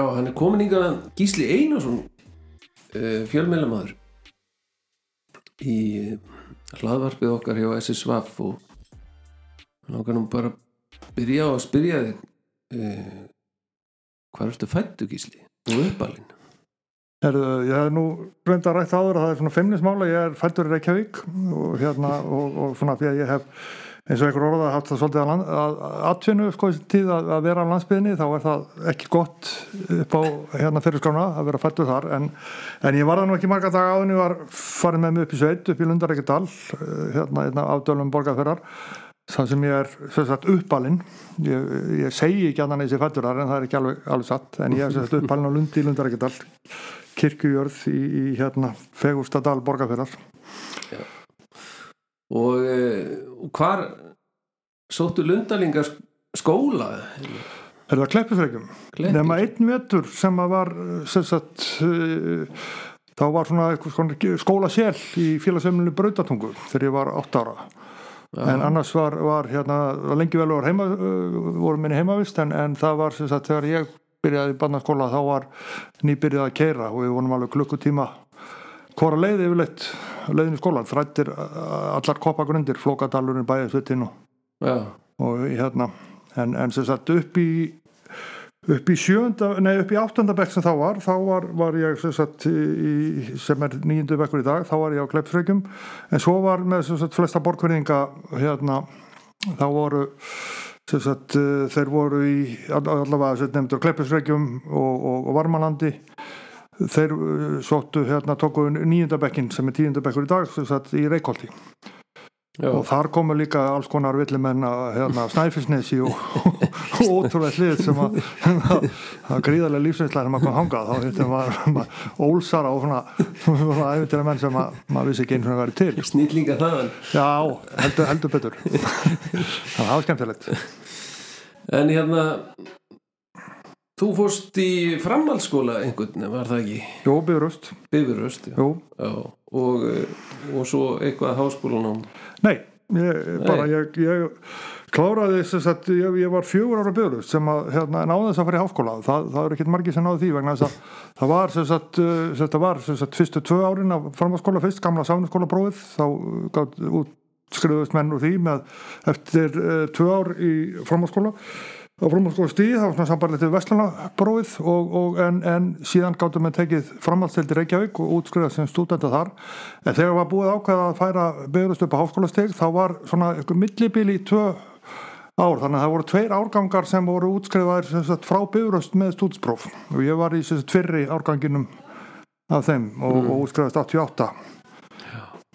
Já, hann er komin yngað Gísli Einarsson uh, fjölmjölamæður í hlaðvarpið okkar hjá SSVAF og hann okkar nú bara byrja á að spyrja þig uh, hvað ertu fættu Gísli? Og uppalinn. Ég hef nú reynda rætt áður að það er svona feimnismála, ég er fættur í Reykjavík og hérna og, og svona því að ég hef eins og einhver orða haft það svolítið að, að, að atvinnu sko þessi tíð að, að vera á landsbyðinni þá er það ekki gott upp á hérna fyrirskrána að vera fættur þar. En, en ég var það nú ekki marga dag áðin ég var farin með mig upp í sveit upp í Lundarækjadal hérna, hérna afdölum borgarferðar það sem ég er sagt, uppalinn. Ég, ég segi ekki annan eins og fættur þar en það er ekki alveg, alveg satt. En ég er uppalinn á Lundi í Lundarækjadal kirkjujörð í, í hérna Fegurstadal borgarferðar Já. Og, og hvar sóttu lundalingar skóla Er það kleppifregjum? Nefna einn vetur sem að var sem sagt uh, þá var svona skóla sél í félagsefninu Brautatungu þegar ég var 8 ára Já. en annars var, var hérna lengi vel var heima, voru minni heimavist en, en það var sem sagt þegar ég byrjaði í barnaskóla þá var nýbyrjað að keira og við vonum alveg klukkutíma hvora leiði yfirleitt? Leiðin í skólan, þrættir allar koppagrundir, flókadalurinn bæðisvittin og, og hérna. En, en sem sagt upp í upp í sjönda, nei upp í áttundabekk sem þá var, þá var, var ég sem sagt í, sem er nýjundu bekkur í dag þá var ég á Kleppsfrökjum en svo var með sem sagt flesta borgverðinga hérna, þá voru Sagt, eh, þeir voru í allavega nefndur Kleppesregjum og, og, og Varmalandi þeir eh, sóttu hérna tóku nýjundabekkin sem er tíundabekkur í dag sagt, í Reykjóldi og þar komu líka alls konar villimenn hérna, Snæfellsnesi og, ótrúlega hlið sem að það gríðarlega lífsveitslega sem að koma hangað þá hittum maður ólsara og svona, svona æfintir að menn sem að maður vissi ekki eins og það væri til. Snýtlinga þaðan. Já, heldur, heldur betur. Það var skemmtilegt. En hérna þú fórst í framhaldsskóla einhvern, var það ekki? Jó, Bifuröst Bifuröst, já, já. Og, og svo eitthvað háskólanum Nei, ég, bara Nei. ég, ég kláraði þess að ég, ég var fjögur ára Bifuröst sem að hérna, náði þess að fara í háskóla það, það er ekkert margir sem náði því vegna þess að það var sagt, sem það var sem sagt fyrstu tvö árin af framhaldsskóla fyrst, gamla sánuskóla prófið þá gátt út skriðust menn úr því með eftir uh, tvö ár í framhalskóla á framhalskóla stíð, það var svona sambarlegt við Vestlunabróið og, og en, en síðan gáttum við tekið framhaldstildi Reykjavík og útskriðast sem stúdenta þar. En þegar var búið ákveða að færa byggjast upp á háskólastíð þá var svona ykkur millibíl í tvö ár. Þannig að það voru tveir árgangar sem voru útskriðaðir frá byggjast með stúdspróf og ég var í fyrri árganginum af þeim og, mm. og útskriðast 88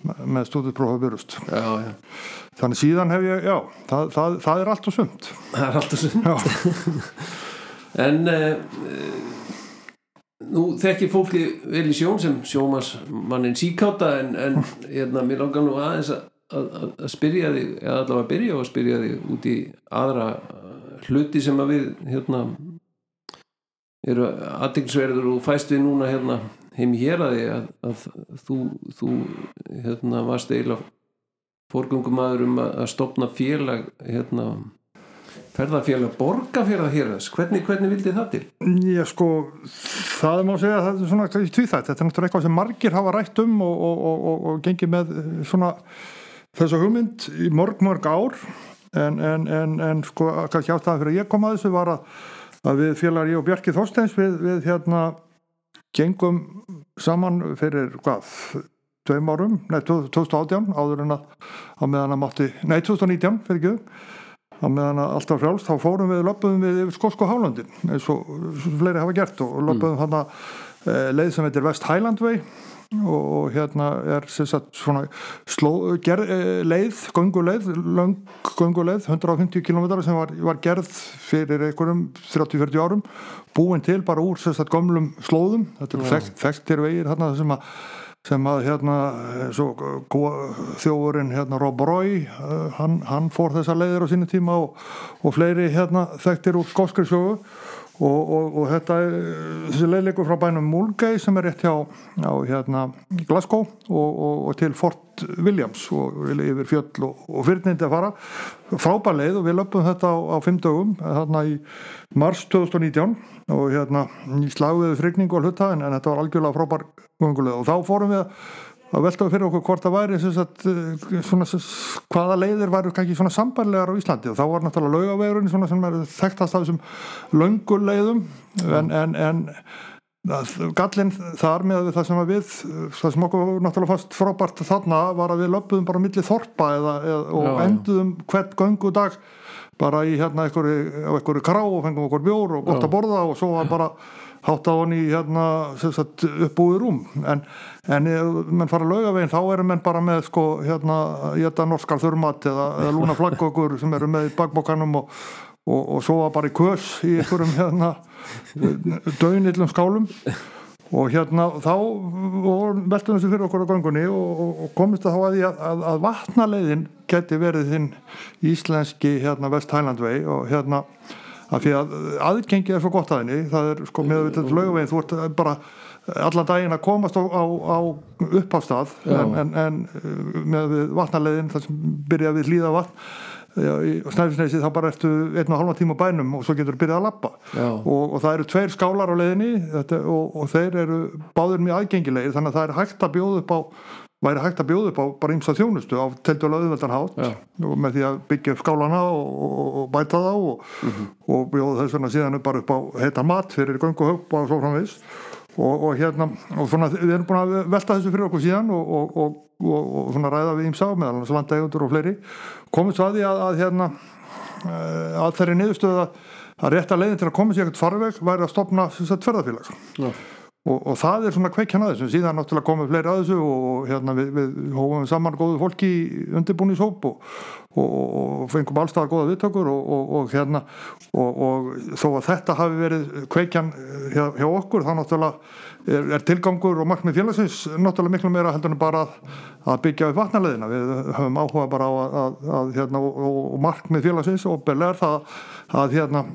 með stúduprófa byrjust þannig síðan hef ég, já það, það, það er allt og sumt. Það er allt og sumt. En uh, nú þekkir fólki vel í sjón sem sjómas mannin síkáta en, en hérna, mér langar nú aðeins að, að, að spyrja þig eða allavega að byrja á að spyrja þig út í aðra hluti sem að við hérna eru aðdegnsverður og fæst við núna hérna heim hér að því að, að þú, þú hérna, varst eiginlega fórgöngumæður um að, stopna félag hérna, ferðarfélag borgarfélag hér hvernig, hvernig vildi það til? Já sko það má segja að það er svona tvíþætt, þetta er náttúrulega eitthvað sem margir hafa rætt um og, og, og, og gengið með svona þessa hugmynd í mörg mörg ár. En, en, en, en sko kannski ástæðan fyrir að ég kom að þessu var að, að við félagar ég og Bjarki Þorsteins við, við hérna gengum saman fyrir hvað, tveim árum, nei 2018 áður en að á meðan að mátti, nei 2019 fyrir ekki á meðan að alltaf frjálst, þá fórum við löpum við yfir Skosko Hálandin eins og fleiri hafa gert og löpum mm. hann að e, leið sem heitir West Highland Way og, og hérna er sagt, svona sló, ger, e, leið, gunguleið lang gunguleið, 150 km sem var, var gerð fyrir einhverjum 30-40 árum búin til bara úr sagt, gömlum slóðum þetta er ja. þekktir vegir hérna sem að sem að hérna þjóðurinn hérna Rob Roy hann, hann fór þessa leiðir á sínu tíma og, og fleiri hérna þekktir úr skóskrisjóðu og, og, og þetta þessi leiðleikur frá bænum Mulgay sem er rétt hjá á, hérna, Glasgow og til Fort Williams og yfir fjöll og fyrirnindi að fara. Frábær leið og við löpum þetta á, á fimm dögum þarna í mars 2019 og hérna í slagviðu frigning og hluta en, en þetta var algjörlega frábær gunguleg og þá fórum við að að veltaðu fyrir okkur hvort það væri sagt, svona, hvaða leiðir væri kannski svona sambarlegar á Íslandi. Og þá var náttúrulega laugavegurinn svona sem er þekktast af þessum lönguleiðum en, en, en gallin þar með það sem við það sem okkur náttúrulega fast frábært þarna var að við löpuðum bara millir þorpa eða, eða, og Já, enduðum hvert göngudag bara í hérna einhverju krá og fengum okkur bjór og gott Já. að borða og svo var bara hátt á hann í hérna, uppbúið rúm en, en mann fara að lauga veginn þá eru menn bara með sko hérna norskar þurrmat eða, eða lúna flaggokkur sem eru með bakbókanum og, og, og svo var bara í kös í einhverjum hérna dögnillum skálum. Og hérna þá veltum þessu fyrir okkur á gangunni og, og komist það þá að, að, að vatnaleiðin geti verið þinn íslenski hérna Way og hérna af því að aðgengið er svo gott að henni. Það er sko með þetta lögveginn þú ert bara allan daginn að komast á, á, á upphástað en, en, en með vatnarleiðin það sem byrja við hlýða vatn og snæfisnesi þá bara ertu einn og halva tíma bænum og svo getur þú byrjað að lappa og, og það eru tveir skálar á leiðinni þetta, og, og þeir eru báður mjög aðgengilegir þannig að það er hægt að bjóða upp á væri hægt að bjóða upp á bara ímsa þjónustu á teltjóla auðveldan hátt ja. og með því að byggja upp skálana og, og, og bæta þá og, mm -hmm. og bjóða þess vegna síðan bara upp á heita mat fyrir göngu höpp og svo framvegs og hérna og svona við erum búin að velta þessu fyrir okkur síðan og svona ræða við ímsa meðal hans landegjöndur og fleiri komið svo að því að, að hérna eh, að þeirri niðurstöða að rétta leiðin til að koma sér ekkert farveg væri að stopna þess að tverðarfélags ja. Og, og það er svona kveikjan að þessu. Síðan náttúrulega komið fleiri að þessu og, og hérna við, við hófum saman góðu fólki í undirbúnishóp og, og fengum allstað góða viðtökur og hérna og þó að þetta hafi verið kveikjan hjá, hjá okkur þá náttúrulega er, er tilgangur og markmið félagsins náttúrulega miklu meira heldur en bara að, að byggja upp vatnarleðina við höfum áhuga bara á að, að, að hérna og markmið félagsins og belega er það að hérna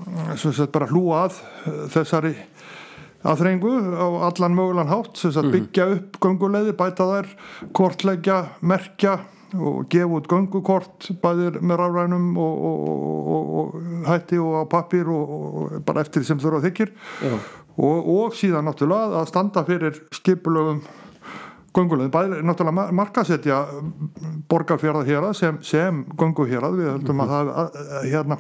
bara hlúa að þessari aðþrengu á allan mögulegan hátt sem að mhm. byggja upp göngulegði, bæta þær kortleggja, merkja og gefa út göngukort bæðir með rafrænum og, og, og, og hætti og á pappir og bara eftir því sem þurfa þykir og síðan náttúrulega að standa fyrir skipulögum göngulegði, bæðir náttúrulega markasetja borgarfjörða hér sem, sem gönguhjörða, við höldum mm -hmm. að það hérna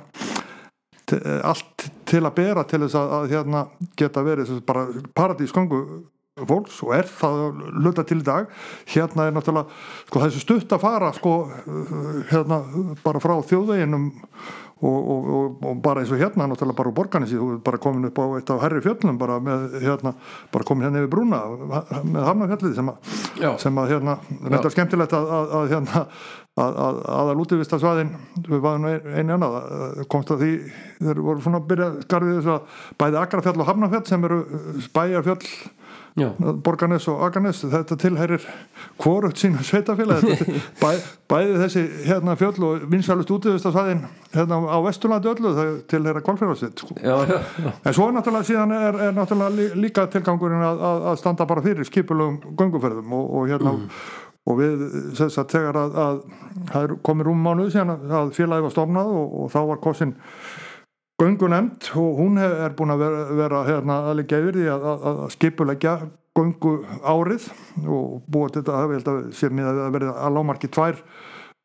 allt til að bera til þess að, að hérna, geta verið bara paradískongu fólks og er það luta til í dag. Hérna er náttúrulega sko, þessu stutt að fara sko, hérna, bara frá þjóðveginum og, og, og, og bara eins og hérna náttúrulega bara úr er bara komin upp á eitt af herri fjöllum bara með hérna bara komin hérna yfir brúna með hamnafjallið sem að, sem að hérna, þetta er skemmtilegt að, að hérna að, að, að að lútivistasvæðin við varum einu annað komst að því þeir voru svona að byrja skarfið þess að bæði Agrafjall og Hamnafjall sem eru spæjarfjall Borgarnes og Agarnes þetta tilherir kvorugt sína sveitafélag bæ, bæði þessi hérna fjöll og vinsalust útíðustasvæðin hérna á Vesturlandi öllu það tilhera kvalfjörðarsitt sko. en svo náttúrulega síðan er, er náttúrulega líka tilgangurinn að, að standa bara fyrir skipulögum gönguferðum og, og hérna mm og við þess að þegar að, að það komir um mánuð síðan að félagi var stofnað og, og þá var Kossin göngu nefnd og hún er búin að vera, vera hérna, að leggja yfir því að, að, að skipulegja göngu árið og búið til þetta að við held að séum að það verið að lámarki tvær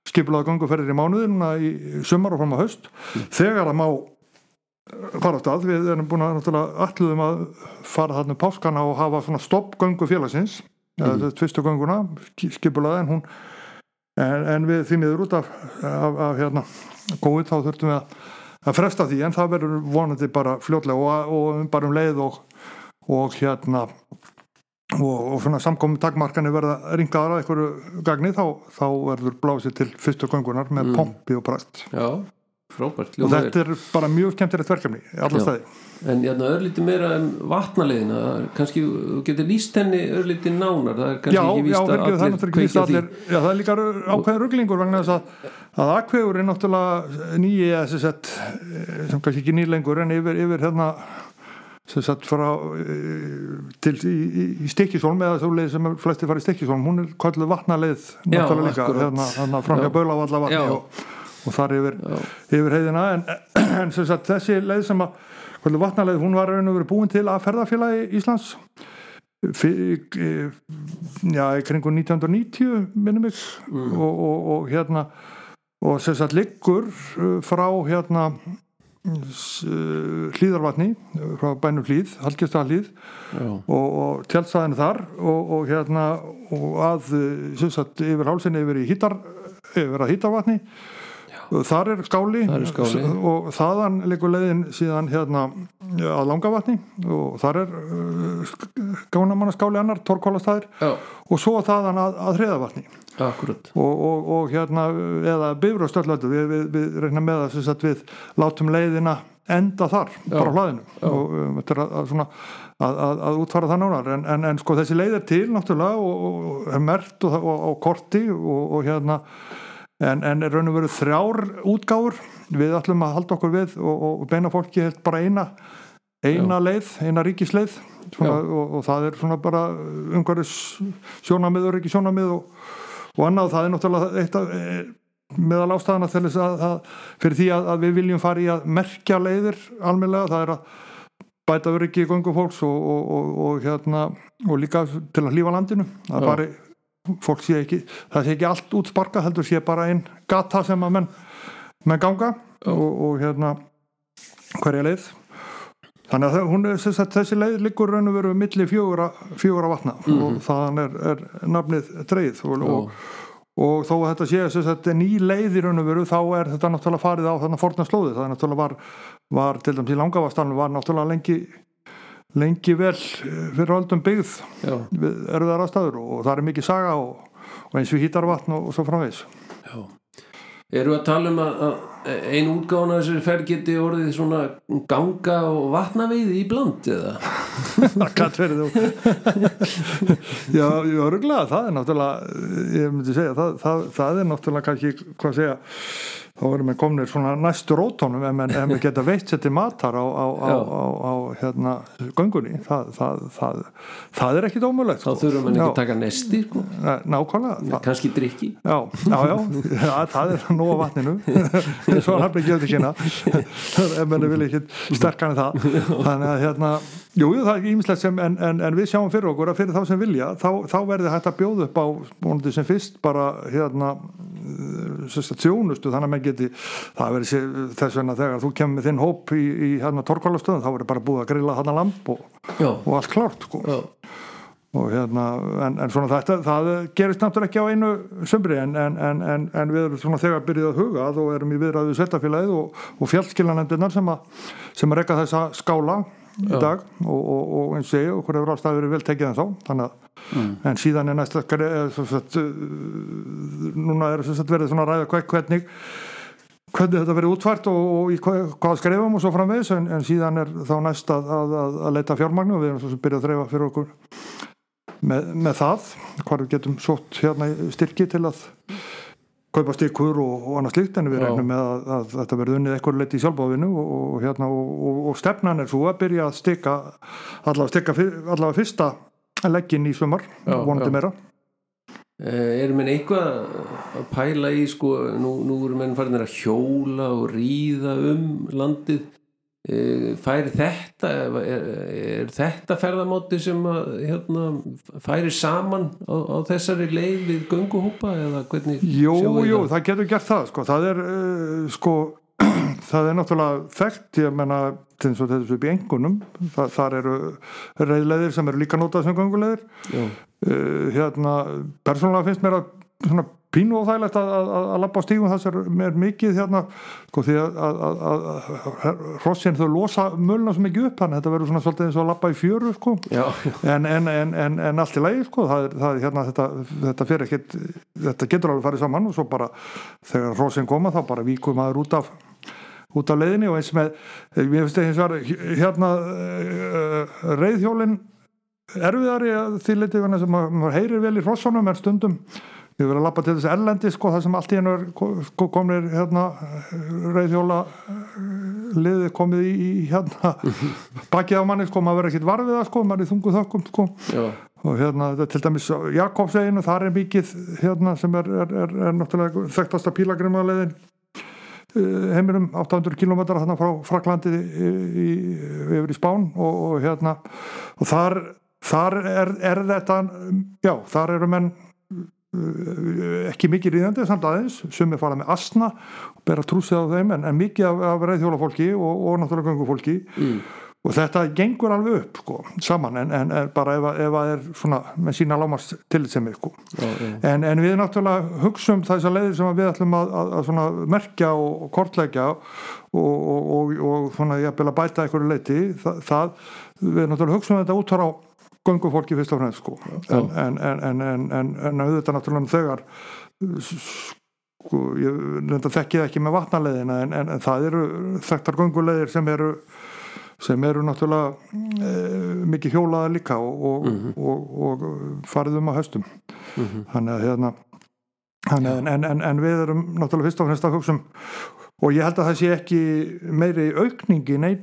skipulaða gönguferðir í mánuðina í sumar og fram á haust mm. þegar að má fara á stað, við erum búin að alluðum að fara þarna páskana og hafa svona stoppgöngu félagsins mm. eða tvistu ganguna skipulaði en hún en, en við því miður út af, af, af hérna góið þá þurftum við að, að fresta því en það verður vonandi bara fljótlega og, og bara um leið og, og hérna og, og svona samkominn takmarkani verða ringaðar að einhverju gagni þá, þá verður blásið til fyrstu gangunar með mm. pompi og bræst Já, frábært og þetta er bara mjög skemmtilegt verkefni alla En hérna örlíti meira um vatnaleðina kannski, þú getur líst henni örlíti nánar, það er kannski já, ekki víst að allir kveikja því. Já, það er líka ákveðin rugglingur vegna þess að, að akkvegur er náttúrulega nýji eh, sem kannski ekki nýlengur en yfir, yfir hérna sem satt frá e, til í, í, í Stikisólm eða svo leið sem flesti fara í Stikisólm hún er kalluð vatnaleið náttúrulega líka hérna, hérna framhjá Bölavallavatti og, og þar yfir, yfir heiðina. En, en sem sagt þessi leið sem að vatnaleið hún var raun og verið búin til að ferðarfélagi Íslands. Fyrir, já, í kringu 1990 minnum ykkur mm. og, og, og hérna og sem sagt liggur uh, frá hérna uh, hlýðarvatni frá bænum hlýð, halgjastallíð og, og tjálstæðinu þar og, og hérna og að uh, sem sagt yfir hálsinni yfir í hýtar yfir að hýtarvatni þar er skáli, er skáli. og þaðan leikur leiðin síðan hérna að langavatni og þar er uh, gánamanna skáli annar, torkólastæðir og svo þaðan að, að hreðavatni og, og, og hérna eða bifröðstöldlöldu við, við, við reynum með að við látum leiðina enda þar, Já. bara hlaðinu. Og um, þetta er að, svona, að, að, að útfara það nánar. En, en, en sko þessi leið er til náttúrulega og, og er mert og korti og hérna en, en raun og veru þrjár útgáður við ætlum að halda okkur við og beina fólki helt bara eina eina Já. leið, eina ríkisleið. Svona, og það er svona bara umhverjus sjónamið og ríkisjónamið og og annað. Það er náttúrulega eitt af e, meðal ástæðana til þess að, að fyrir því að, að við viljum fara í að merkja leiðir almeinlega, það er að bæta öryggi í gangu fólks og, og, og, og hérna, og líka til að hlýfa landinu. Það bara, fólk sé ekki það sé ekki allt útsparka, heldur sé bara einn gata sem að menn, menn ganga og hérna hverja leið. Þannig að hún, þessi leið liggur raun og veru millir fjóra, fjóra vatna mm -hmm. og þann er, er nafnið dreið og, og, og þó að þetta sé að þetta er ný leið í raun og veru þá er þetta náttúrulega farið á þarna forna slóði það er náttúrulega var, var til dæmis í langavastalunum var náttúrulega lengi lengi vel fyrir aldum byggð við erfiðar aðstæður og það er mikið saga og, og eins og hýtarvatn og svo framvegs Já. Eru að tala um að, að einu útgána þessari ferð geti orðið svona ganga og vatnavið í bland eða? Það kann verið þú. Já, öruglega það er náttúrulega, ég myndi segja það, það, það er náttúrulega kannski, hvað segja þá erum við kominir svona næstu rótónum ef við geta veitt sér til matar á, á, á, á hérna göngunni. Það, það, það, það er ekkit ómulegt þá sko. þurfum við ekki að taka nesti sko. nákvæmlega. Kannski drikki já, já, já, það er nú á vatninu. Svo hann ekki öll ekki hérna ef menni vil ekki sterkani það. Þannig að hérna jú, það er ímislegt sem en, en, en við sjáum fyrir okkur að fyrir þá sem vilja þá, þá verður þetta bjóð upp á sem fyrst bara hérna þjónustu þannig að maður geti það verið þess vegna þegar þú kemur með þinn hóp í, í hérna torkválastöðun þá verður bara búið að grilla hann að lamp og, og allt klárt sko. og hérna en, en svona þetta, það gerist náttúrulega ekki á einu sömbri en, en, en við erum svona þegar byrjuð að huga og erum í viðræðu svettafélagið og, og fjallskilanendunar sem að, sem að rekka þessa skála í dag og, og, og eins og segja okkur hefur alltaf verið vel tekið en þá þannig að mm. en síðan er næst að uh, núna er verið svona að ræða hvernig hvernig þetta verið útvært og, og í hvað, hvað skrefum og svo framvegis en, en síðan er þá næst að, að, að, að leita fjármagnu og við erum svo sem byrjað að þreyfa fyrir okkur með, með það hvað við getum sótt hérna styrki til að kaupa styrkur og, og annað slikt en við Já. reynum með að, að þetta verður unnið eitthvað leitt í sjálfbáfinu og, og, hérna, og stefnan er svo að byrja að styrka allavega, allavega fyrsta leggin í svömmar vonandi meira. Eh, Erum við eitthvað að pæla í sko, nú, nú erum við farin að hjóla og ríða um landið færi þetta er, er þetta ferðamáti sem að, hérna, færi saman á, á þessari leið við gunguhúpa eða hvernig Jú, jú, það? það getur gert það sko, það er uh, sko það er náttúrulega þekkt ég menna til þess að þetta er upp í engunum það, þar eru reyðleðir sem eru líka notað sem gunguleðir uh, hérna, persónulega finnst mér að svona pínu og þægilegt að, að, að lappa á stígum þess er mikið hérna sko því að hrossin þau losa mölna svo mikið upp þannig að þetta verður svona svolítið eins og að lappa í fjöru sko. En, en, en, en allt í lagi sko það það hérna þetta, þetta fyrir ekkit þetta getur alveg farið saman og svo bara þegar hrossin koma þá bara víkum maður út af út af leiðinni og eins með ég finnst eins og hérna uh, reyðhjólin erfiðari því litið sem maður heyrir vel í hrossunum en stundum við verðum að lappa til þessu erlendi sko það sem allt í hennu sko, komir hérna reyðhjóla liðið komið í hérna bakið á manni sko, maður verður ekkit varfið það sko, maður er þunguð þökkum sko Já. og hérna þetta til dæmis Jakobsveginu, þar er mikið hérna sem er, er, er, er náttúrulega þekktasta pílagrimaleiðin heiminum 800 km hérna frá Fraklandi í, í, yfir í Spán og, og hérna og þar, þar er, er þetta já, þar eru menn ekki mikið ríðandi samt aðeins, sem er farað með asna og bera trúsið á þeim en, en mikið af, af reyðhjólafólki og, og náttúrulega gangufólki Mm. og þetta gengur alveg upp sko, saman en, en, bara ef, að- ef að er svona með sína lámast tillitsemi sko. En, en við náttúrulega hugsum þessar leiðir sem að við ætlum að, að, að merkja og, kortleggja og, og, og, og svona jafnvel að bæta einhverju leiti það, það við náttúrulega hugsum þetta út á göngufólki fyrst og fremst sko. en, en, en, en, en, en, en auðvitað náttúrulega þegar sko, ég reynda þekkið ekki með vatnaleðina en, það eru þekktar gönguleðir sem eru sem eru náttúrulega e, mikið hjólaða líka og, og, og, og farið um á höstum þannig að hérna þannig, að- en, en, en við erum náttúrulega fyrst og fremst að hugsa um og ég held að það sé ekki meiri aukningi nein,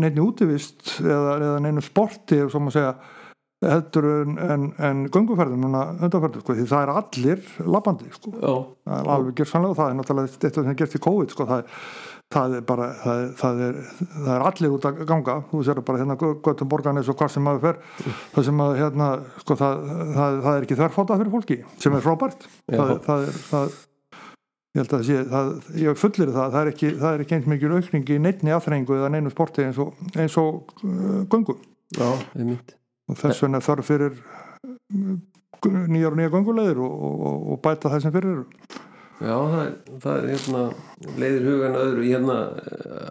neinn útivist eða, eða neinu sporti ef svo maður segja heldur en, en, en gönguferðum núna undanferðum sko, því það er allir labbandi sko. Það er alveg gerðsannlega og það er náttúrulega þetta sem gerst í COVID sko, það, er, það er bara það er, það, er, það er allir út að ganga. Þú sér bara hérna göttum borganis og hvað sem maður fer það sem að hérna sko, það, það, það er ekki þverfóta fyrir fólki sem er frábært. Það, er- það er það ég held að það sé, það, ég fullir það það er ekki, það er ekki eins mikil aukning í neittni aðþrengu eða neinu sporti eins og, eins og uh, göngu. Já, og þess vegna þarf fyrir uh, nýjar og nýjar göngulegir og, og, og bæta það sem fyrir Já, það er, það er hérna leiðir hugan öðru. Hérna, eh,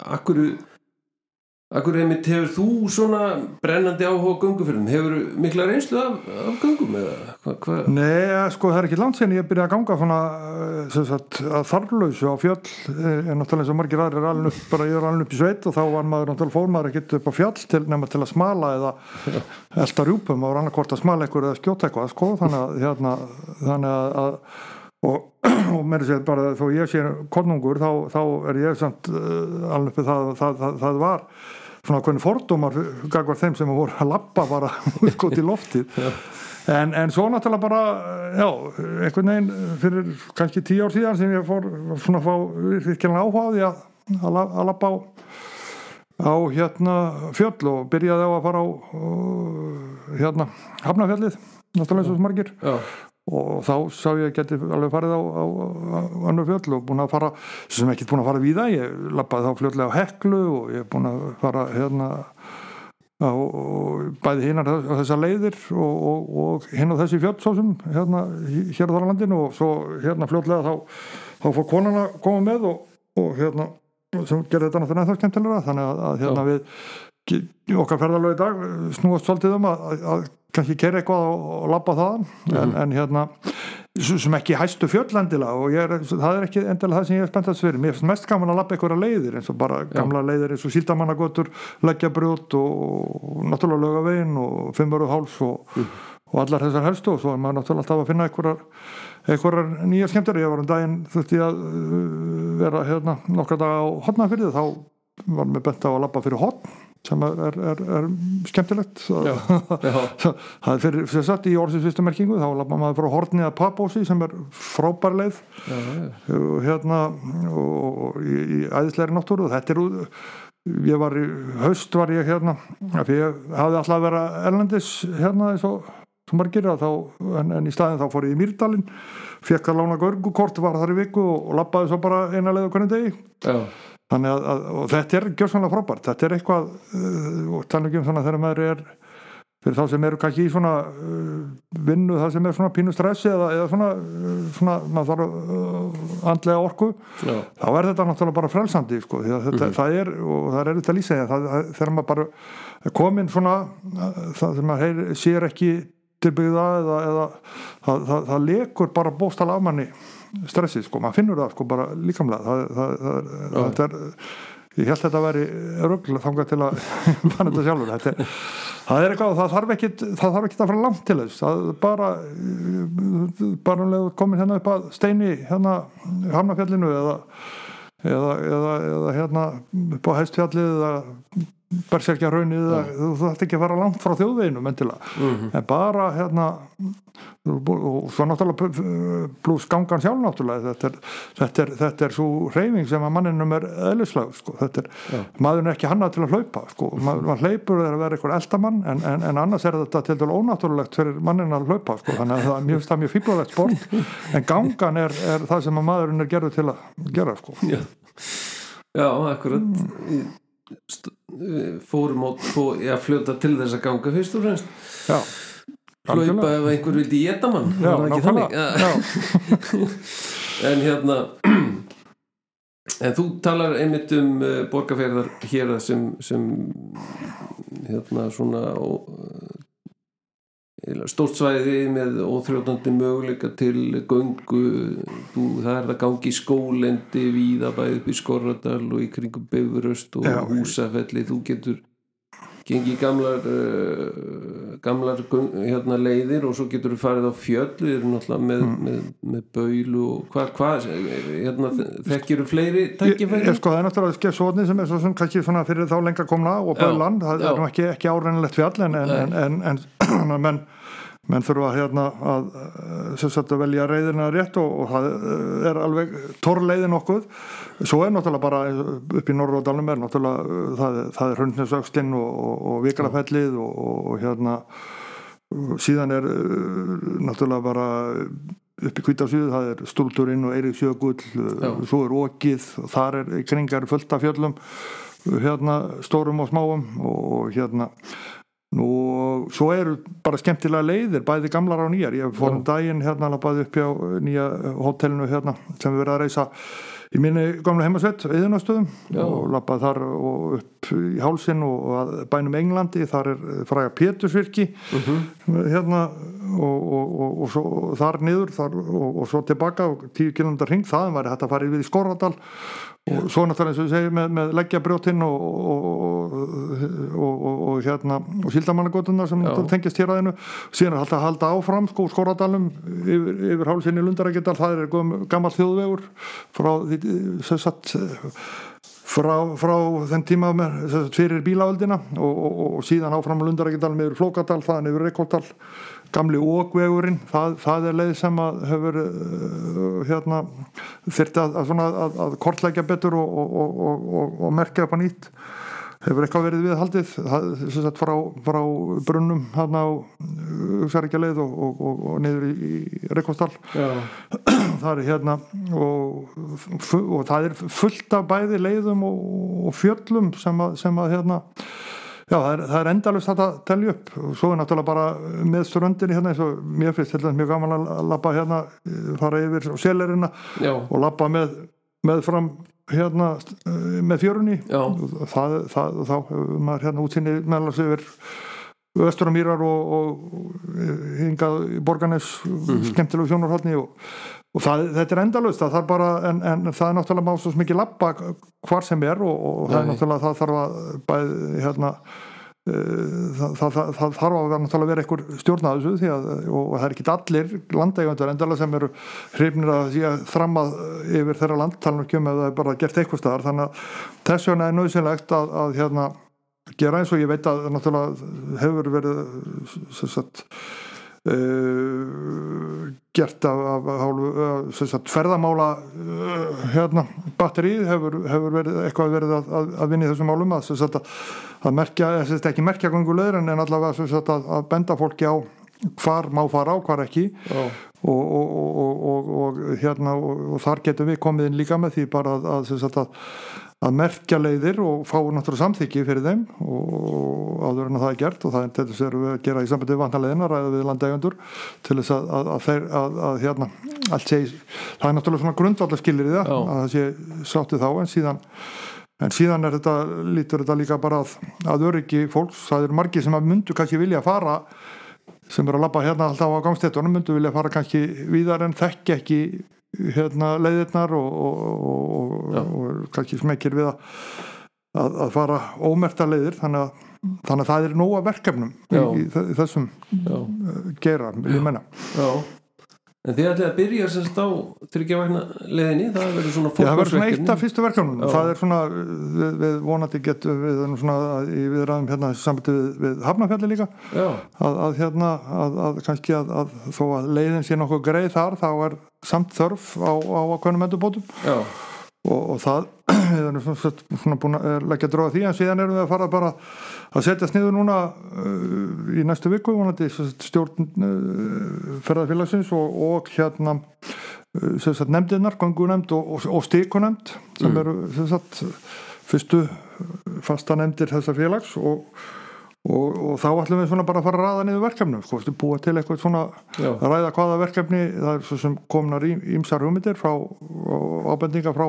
akkur einmitt hefur þú svona brennandi áhuga á göngufyrðum hefur mikla reynslu af, af göngum eða hvað hva? Nei, sko, það er ekki langt sen ég byrja að ganga svona eh, sagt, að þarflausu á fjöll. Eh, en náttúrulega eins og margir aðrir er alveg upp, bara ég er alveg upp í sveit og þá var maður náttúrulega fór maður ekkert upp á fjall til nema til að smala eða elda rjúpum. Og annarkvort að smala eitthvað eða skjóta eitthvað sko, þannig að, hérna, þannig að, að og, og mér sé bara þó ég sé konungur þá, þá er ég samt alveg uppi það, það, það, það var svona hvernig fordómar gagvar þeim sem voru að lappa bara út í loftið. En, en svo náttúrulega bara já, einhvern veginn fyrir kannski tíu ár síðan sem ég fór svona að fá virkilega áhuga á því að, að, að lappa á á hérna fjöll og byrjaði á að fara á hérna Hafnafjallið náttúrulega eins og margir. Já, og þá sá ég að geti alveg farið á, á, á annur fjöll og búin að fara sem ekki búin að fara víða ég lappaði þá fljótlega á Heklu og ég er búin að fara hérna á, bæði hinnar þessar leiðir og, og, og hinn og þessi fjöll svo sem hérna hér á þar landinu og svo hérna fljótlega þá, þá fór konan að koma með og, og hérna sem gerði þetta náttúrulega ennþá skemmtilega þannig að, að hérna Já. við okkar ferðalög í dag snúast svolítið um að, að kannski kera eitthvað og, labba þaðan. En, en hérna sem ekki hæstu fjöllendila og er, það er ekki endilega það sem ég er spenntast fyrir. Mér finnst mest gaman að labba einhverja leiðir eins og bara gamla leiðir eins og síldamannagötur leggjabrjót og, náttúrulega lögavegin og fimmöru háls og, og allar þessar helstu. Og svo er maður náttúrulega alltaf að finna einhverjar einhverjar nýja skemmtir ég var um daginn þurfti að uh, vera hérna nokkra daga á hotnafyrði þá var mér bent á að labba fyrir hotn sem er, er, er, skemmtilegt. Já, já, það er fyrir, fyrir satt í orðsins fyrstu merkingu þá labba maður frá horni að papósi sem er frábær leið. Já, hérna og, í, í æðislegri náttúru og þetta er ég var í haust var ég hérna af því ég hafði alltaf að vera erlendis hérna eins og maður gerir þá, en, en í staðin þá fór ég í Mýrdalinn fekk að lána görgukort var þar í viku og, og labbaði svo bara eina leið á hvernig degi. Já. Þannig að, að og þetta er gjörsanlega frábært. Þetta er eitthvað uh, og tala ekki um svona þegar maður er fyrir þá sem eru kannski í svona uh, vinnu það sem er svona pínu stressi eða, eða svona, uh, svona maður þarf andlega orku já. þá er þetta náttúrulega bara frelsandi sko, því að þetta, það er, og það er auðvitað það, þegar maður bara komin svona, það sem maður heyr, sér ekki tilbyggða eða, eða það, það, það lekur bara bóstala af manni stressið, sko, maður finnur það sko bara líkamlega. Það, það, það, það er ég held þetta að veri röggl þangað til að fann þetta sjálfur. Þetta það er eitthvað, það þarf ekki það þarf ekki að fara langt til þess. Bara bara um leið komin hérna upp að steini hérna Hamnafjallinu eða eða, eða, eða hérna upp á hæstfjallið eða berserkja raunnið ja. þú þarf ekki að fara langt frá þjóðveginu mm -hmm. en bara hérna og svo náttúrulega pluss gangan sjálf náttúrulega þetta er, þetta er, þetta er svo reyfing sem að manninum er eðlislega sko. er, ja. maður er ekki hannað til að hlaupa sko. maður, maður hleypur er að vera eitthvað eldamann en, en, en annars er þetta til dælu ónáttúrulegt fyrir mannin að hlaupa sko. þannig að það er mjög, mjög fýblalegt sport en gangan er, er það sem að maðurinn er gerður til að gera sko. Já, Já akkurat mm fórum á að fljóta til þess að ganga fyrst og fremst. Hlaupa ef einhver vildi geta mann já, en hérna en þú talar einmitt um uh, borgarferðar hér sem, sem hérna svona stórt svæði með óþrjóðandi möguleika til göngu. Þú, það er að gangi í skólendi víðabæði upp í Skorradal og í kringum Befuröst og Já, Húsafelli. Þú getur gengið gamlar uh, gamlar hérna, leiðir og svo getur þú farið á fjöll með, mm. með, með baulu og hvað hva, hérna, þekkir þú fleiri tækifæri? Ég, ég sko það er náttúrulega skessóðni sem er svo sem kannski fyrir þá lengra komna og baulan, það er nú ekki, ekki áreinilegt fjall en en, en, en menn menn þurfa hérna að, sagt, að velja reyðina rétt og, og það eh, er alveg torrleiðin okkur. Svo er náttúrulega bara upp í Norróðalum er náttúrulega eh, það, það er hundnesökstinn og, og, og vikrafellið og hérna síðan er eh, náttúrulega bara upp í Kvítarsvíðu, það er Stúldurinn og Eirik Sjögull, svo er Ókið þar er kringar fullt af fjöllum hérna stórum og smáum og hérna Nú, svo eru bara skemmtilega leiðir, bæði gamlar á nýjar. Ég fór um daginn hérna, bæði upp á nýja hótelinu hérna sem við verðum að reysa í minni gamla heimasvett, eðunastöðum og lappaði þar og upp í hálsin og bænum Englandi, þar er fræga Pétursvirki uh mhm. -huh. hérna og, og, og, og svo, þar niður þar, og svo tilbaka og tíu kilómetrar hring, það var þetta að fara yfir í Skorradal og svo náttúrulega eins og við segjum með, með leggjabrjótinn og, og, og hérna og síldamannagótunar sem tengjast hér aðeinu síðan er alltaf að halda áfram sko skóradalum yfir, yfir hálfinni Lundarækjadal það er gammal þjóðvegur frá því satt, frá, frá þenn tíma með, fyrir bílaöldina og, og síðan áfram Lundarækjadal með Flókadal, þaðan yfir Reykjóttal gamli ógvegurinn það, það er leið sem að hefur uh, hérna, þurfti að, að, að, að kortlækja betur og, og, og, og merkja upp á nýtt. Hefur eitthvað verið viðhaldið? Það, frá, frá brunnum hérna á Uxaríkja leið og niður í, í Reykjavstall það er hérna og það er fullt af bæði leiðum og fjöllum sem að, sem að hérna Já, það er, er endalust að telja upp. Og svo er náttúrulega bara með ströndinni hérna eins og mér finnst þetta mjög gaman að lappa hérna, fara yfir selerina og lappa með, með fram hérna með fjörunni. Það, það, þá maður hérna útsinni meðalast yfir östuramýrar og, og hingað í borganes mm -hmm. skemmtilegu sjónarhaldni og og það, þetta er endalust það bara, en, en það er náttúrulega má svo mikið lappa hvar sem er og, og það er náttúrulega það þarf að bæð, hérna, uh, það, það, það þarf að vera, vera einhver stjórnaðu að, og, og það er ekki allir landægjandur endalega sem eru hrifnir að því að þrammað yfir þeirra landtalunum eða bara gert eitthvað staðar. Þannig að þess vegna er nöðsynlegt að, að hérna, gera eins og ég veit að náttúrulega hefur verið sagt Uh, gert af, af, af sagt, ferðamála uh, hérna, batterið hefur, hefur verið, eitthvað verið að, að, að vinni þessum málum að, sagt, að merkja, ekki merkja gangulegur en allavega sagt, að benda fólki á hvar má fara á, hvar ekki. Og, og, og, og hérna og þar getum við komið inn líka með því bara að að merkja leiðir og fá náttúrulega samþykki fyrir þeim og áður en að það er gert og það er til þess að gera í sambandi við vantanleðina ræða við landægjandur til þess að, að, að, þeir, að hérna allt segi, það er náttúrulega svona grundvallarskilir í það að það sé sátti þá en síðan en síðan er þetta, lítur þetta líka bara að öryggi fólks, það eru margi sem að myndu kannski vilja fara sem eru að lappa hérna alltaf á gangstéttunum myndu vilja fara kannski víðar en þekki ekki hérna, leiðirnar og, og, og, og kannski smekir við að, að, að fara ómerta leiðir þannig að, þannig að það er nóga verkefnum í, í þessum Já. gera, vil ég menna Já. En þið ætlaði að byrja semst á tryggjavægna leðinni, það verður svona Já, það verður svona eitt fólkvarsverkefni. af fyrstu verkefnum það er svona, við, við vonandi getum við erum svona í viðræðum hérna sambandi við, við Hafnafjalli líka að, að hérna, að, að kannski að, að þó að leiðin sé nokkuð greið þar þá er samt þörf á, á ákveðnum endurbótum og, og það við erum svona, búin að eh, leggja dróða því en síðan erum við að fara bara að setja sniður núna uh, í næstu viku vonandi stjórn uh, ferðarfélagsins og, og hérna uh, nefndirnar, gangunemnd og, og, stikunemnd sem Mm. eru sagt fyrstu fasta nefndir þessa félags og, og, og þá ætlum við svona bara að fara að ræða niður verkefnum sko, búa til eitthvað svona já, að ræða hvaða verkefni það er svo sem komnar ímsar hugmyndir frá ábendinga frá,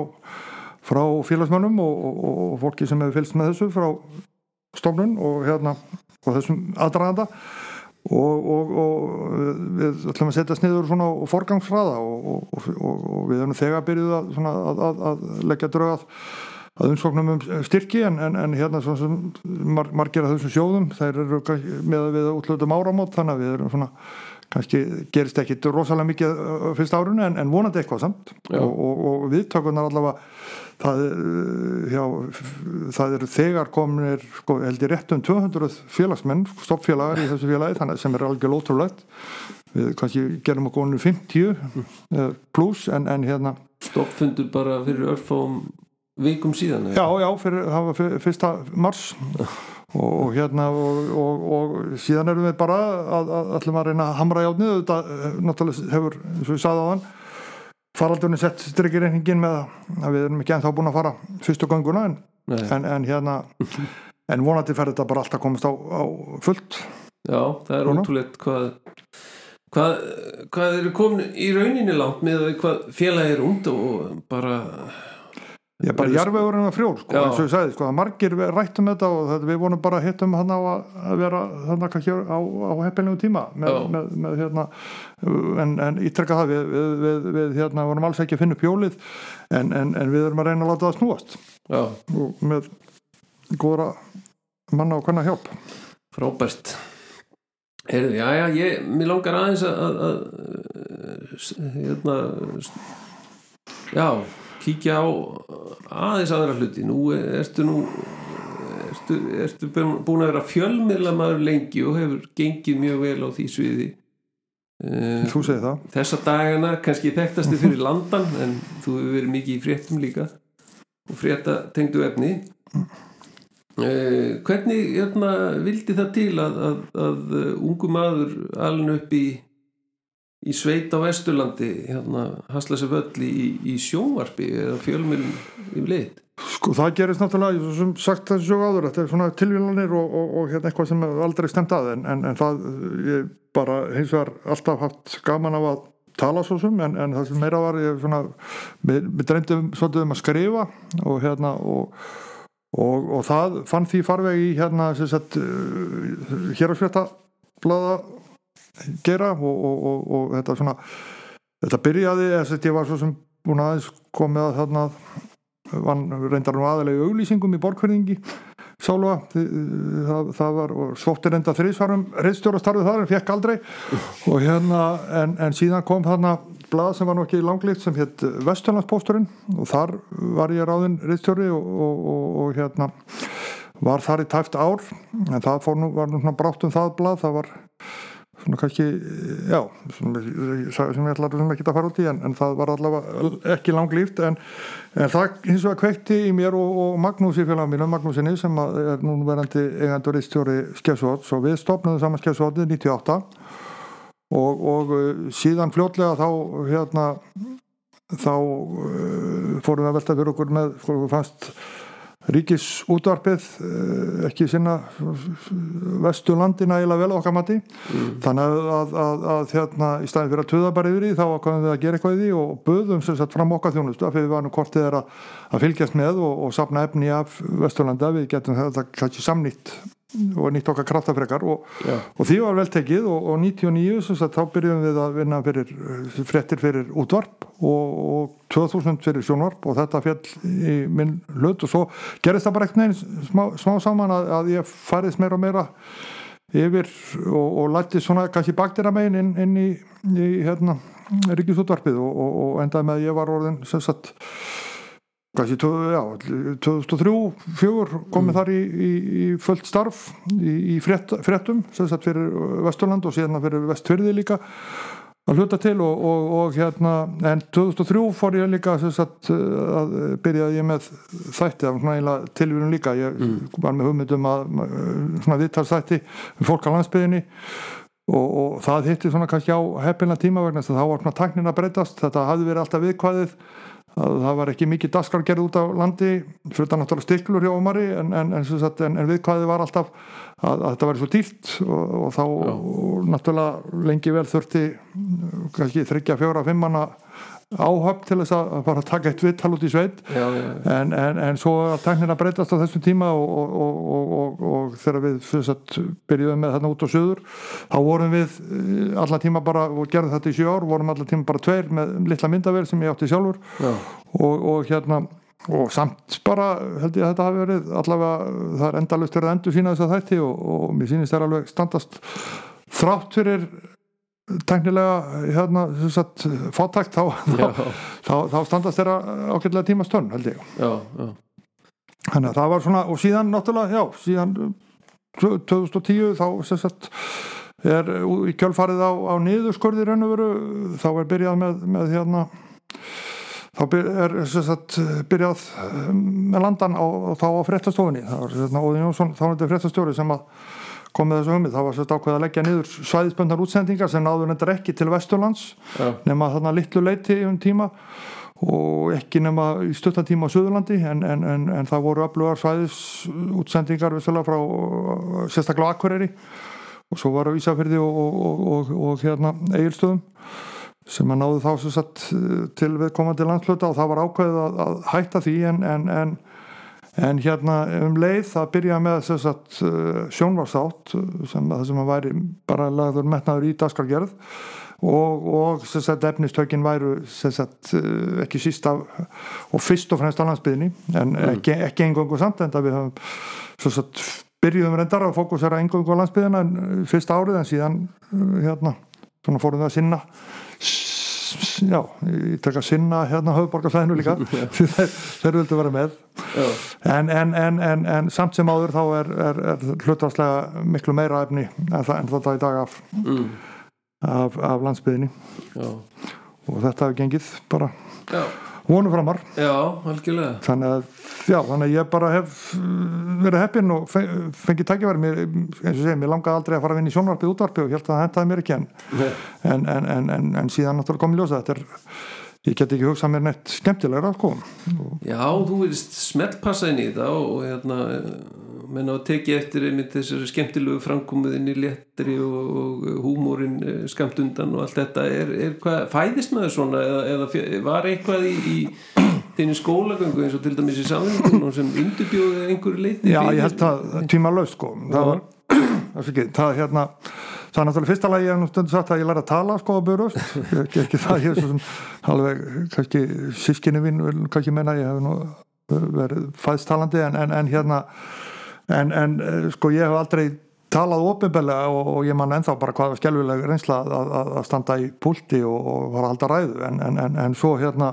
frá félagsmönnum og, og, og fólki sem hefur fylgst með þessu frá stofnun og hérna og þessum aðdraganda. Og, og, og við ætlum að setja sniður svona og forgangsraða og, og, og, og við erum þegar byrjuð að, að, að, að leggja drög að umsóknum um styrki en, en, en hérna svona sem mar, margir af þessum sjóðum þær eru með að við útlutum áramót þannig að við erum svona kannski gerist ekki rosalega mikið á fyrsta árinu en, en vonandi eitthvað samt og, og, og viðtökunar allavega það, er, já, það eru þegar kominir sko, held ég rétt um 200 félagsmenn stoppfélagar í þessu félagi þannig sem er algjör ótrúlegt við kannski gerum okkur onur 50 mm. pluss en, en hérna stoppfundur bara fyrir örfáum vikum síðan. Já, já, fyrir, það var fyr- fyrsta mars. Og, og hérna og, og, og síðan erum við bara að, að ætlum að reyna að hamra játnið þetta eh, náttúrulega hefur, eins og ég sagði á hann faraldurinn sett strykkir reyningin með að við erum ekki ennþá búin að fara fyrstu gönguna en, en, en hérna en vonandi fer þetta bara alltaf komast á, á fullt. Já, það er ótrúlegt hvað hvað, hvað eru komin í rauninni langt með að hvað félagi er út og bara Ég bara jarvegurinn var frjór sko, Já. eins og ég sagði, sko, að margir rættum þetta og þetta, við vonum bara að hittum hann á að, að vera þannig kannski á, á heppilegu tíma með, Já. með, með hérna en, en ítrekka það, við, við, við, við hérna vorum alls ekki að finna upp hjólið en, en, en við erum að reyna að láta það snúast. Já, og með góðra manna og hvernig hjálp. Frábært. Heyrðu, já, já, ég, mér langar aðeins að, að, að hérna já, kíkja á aðeins aðra hluti. Nú ertu nú ertu, ertu búin að vera fjölmiðla maður lengi og hefur gengið mjög vel á því sviði. Eh, þú segir það. þessa dagana kannski þekktasti fyrir landan en þú hefur verið mikið í fréttum líka og frétta tengdu efni. Uh, hvernig hérna, vildi það til að, að, að uh, ungu maður alin upp í í sveit á Vesturlandi hérna, hasla sér völl í, í sjónvarpi eða fjölmjölum í lit Sko það gerist náttúrulega, sem sagt þessu sögu áður, þetta er svona tilvílanir og, og, og hérna eitthvað sem aldrei stemt að en, en, en það, ég bara hins vegar alltaf haft gaman af að tala svo sem, en, en það sem meira var ég svona, mér, mér dreymdi um, svolítið um að skrifa og hérna og, og, og það fann því farveg í hérna uh, hér á sveta blaða gera og, og, og, þetta svona þetta byrjaði, ég var svo sem búin aðeins komið að þarna vann reyndar nú aðalegu auglýsingum í borgfyrðingi Sálva, það, það var og svótti reynda þrísvarum reyðstjórastarfið þar en fekk aldrei. Og hérna en, en síðan kom þarna blað sem var nú ekki langlitt sem hétt Vesturlandspósturinn. Og þar var ég ráðinn reyðstjóri og, og, og, og hérna var þar í tæft ár. En það nú, var nú brátt um það blað það var svona kannski, já sem, sem ég ætlar sem ekki að fara út í en, en það var allavega ekki langlíft en, en það hins vegar kvekti í mér og, og Magnús í félagum mínu, Magnúsinni sem er nú verandi eigandur í stjóri Skessuóts og við stopnaðum saman Skessuótið 98 og, og uh, síðan fljótlega þá hérna þá uh, fórum við að velta fyrir okkur með, sko, fannst ríkis útvarpið uh, ekki sinna vestu landina eiginlega vel okkar mati. Þannig að, að, að, að hérna í staðin fyrir að töða bara yfir í þá ákvæðum við að gera eitthvað í því og böðum sem sagt fram okkar þjónustu af því við varum kortið er að, fylgjast með og, og sapna efni af Vesturlanda við getum þetta kannski samnýtt og nýtt okkar kraftafrekar og, Já. og því var vel tekið og, og 99 sem sagt, þá byrjum við að vinna fyrir eh, fréttir fyrir útvarp og, og 2000 fyrir sjónvarp og þetta fjall í minn hlut og svo gerist það bara ekkert neginn smá, smá saman að, að ég farið meira og meira yfir og, og lætti svona kannski bakdýra megin inn, inn í, í hérna, Ríkisútvarpið og, og, og endaði með að ég var orðin sem sagt kannski, já, 2003 fjögur komið mm. þar í, í, í fullt starf í, í frétt, fréttum sem sagt fyrir Vesturland og síðan fyrir Vestfyrði líka að hluta til og, og, og hérna en 2003 fór ég líka sagt, að byrjaði ég með þætti af svona tilvíðun líka. Ég mm. var með hugmyndum að svona viðtalsþætti um fólk á landsbyðinni og, og það hitti svona kannski á heppina tíma vegna þess að þá var svona taknin að breytast. Þetta hafði verið alltaf viðkvæðið það var ekki mikið daskargerð út á landi fyrir það náttúrulega stiklur hjá Omari en, en, en, en viðkvæðið var alltaf að, að þetta væri svo dýrt og, og þá og náttúrulega lengi vel þurfti kannski þryggja, fjóra, fimmana áhöfn til þess að bara taka eitt vittal út í sveit. Já, já, já. En, en, en svo að tæknina breytast á þessum tíma og, og, og þegar við sagt, byrjuðum með þarna út á söður þá vorum við eh, alla tíma bara og gerðum þetta í sjö ár, vorum alla tíma bara tveir með litla myndavel sem ég átti sjálfur. Og hérna og samt bara held ég að þetta hafi verið allavega það er endalust verið að endur sína þess að þætti og, og mér sýnist það alveg standast þrátt fyrir teknilega hérna sagt, fóttækt þá, þá, þá, þá standast þeirra ákveðlega tímastörn held ég. Já, já. þannig að það var svona og síðan náttúrulega, já, síðan 2010 þá sagt er í kjölfarið á, á niðurskorði veru þá er byrjað með, með hérna þá er sagt, byrjað með landan á, þá á frettastofinni það var hérna, Óðin Jónsson, þá er þetta frettastjóri sem kom með þessu humið, það var sérst ákveð að leggja niður svæðisböndar útsendingar sem náður endur ekki til Vesturlands ja. nema þarna litlu leiti um tíma og ekki nema í stuttantíma á Suðurlandi en, en, en, en það voru öflugar svæðisútsendingar frá sérstaklega Akureyri og svo var að Ísafjörði og, og, og, og hérna Egilstöðum sem að náðu þá svo satt eh, til viðkomandi landsluta og það var ákveðið að, að hætta því en, en, hérna um leið það byrjaði með satt eh, sjónvarsátt sem það sem að væri bara lagður metnaður í daskargerð og, og satt efnistökin væru satt eh, ekki síst af og fyrst og fremst á landsbyðinni en mm. ekki, ekki engungu samt en það við höfum byrjuðum reyndar að fókusera engungu á landsbyðina fyrst árið en síðan hérna fórum við að sinna já, ég tek að sinna hérna höfuborgarfæðinu líka. Þeir vildu vera með. En, en, en, en samt sem áður þá er, er, er hlutastlega miklu meira efni en þetta í dag af, mm. af, af landsbyðinni já. og þetta hefur gengið bara. Já vonum framar. Já, algjörlega. Þannig að, já, þannig að ég bara hef uh, verið heppinn og fengið mér, eins og segið, mér langaði aldrei að fara að vinna í sjónvarpið útvarpið og held að það hendaði mér ekki en en, en, en, en síðan náttúrulega komið ljósa þetta er ég get ekki hugsað mér neitt skemmtilegra sko. Já, þú verðist smeltpassa inn í það og hérna menna að teki eftir einmitt þessari skemmtilegu framkomuðinni léttri og, og húmórin eh, skamt undan og allt þetta. Er, er hvað, fæðist maður svona eða, eða var eitthvað í, í þínu skólagöngu eins og til dæmis í samfélagunum sem undirbjóði einhverju leiti Já, ég held að tíma löst sko. Það var, það er hérna það er náttúrulega fyrsta lagi nú stundu sagt að ég læra að tala sko á börust ekki, ekki það, ég er svo sem alveg, kannski sískinni vil kannski menna ég hef nú verið fæðstalandi en, en, en hérna en, en sko ég hef aldrei talað ofinbeglega og, og ég man ennþá bara hvað var skjálfilega reynsla að, að, að standa í púlti og, og var að halda ræðu en, en svo hérna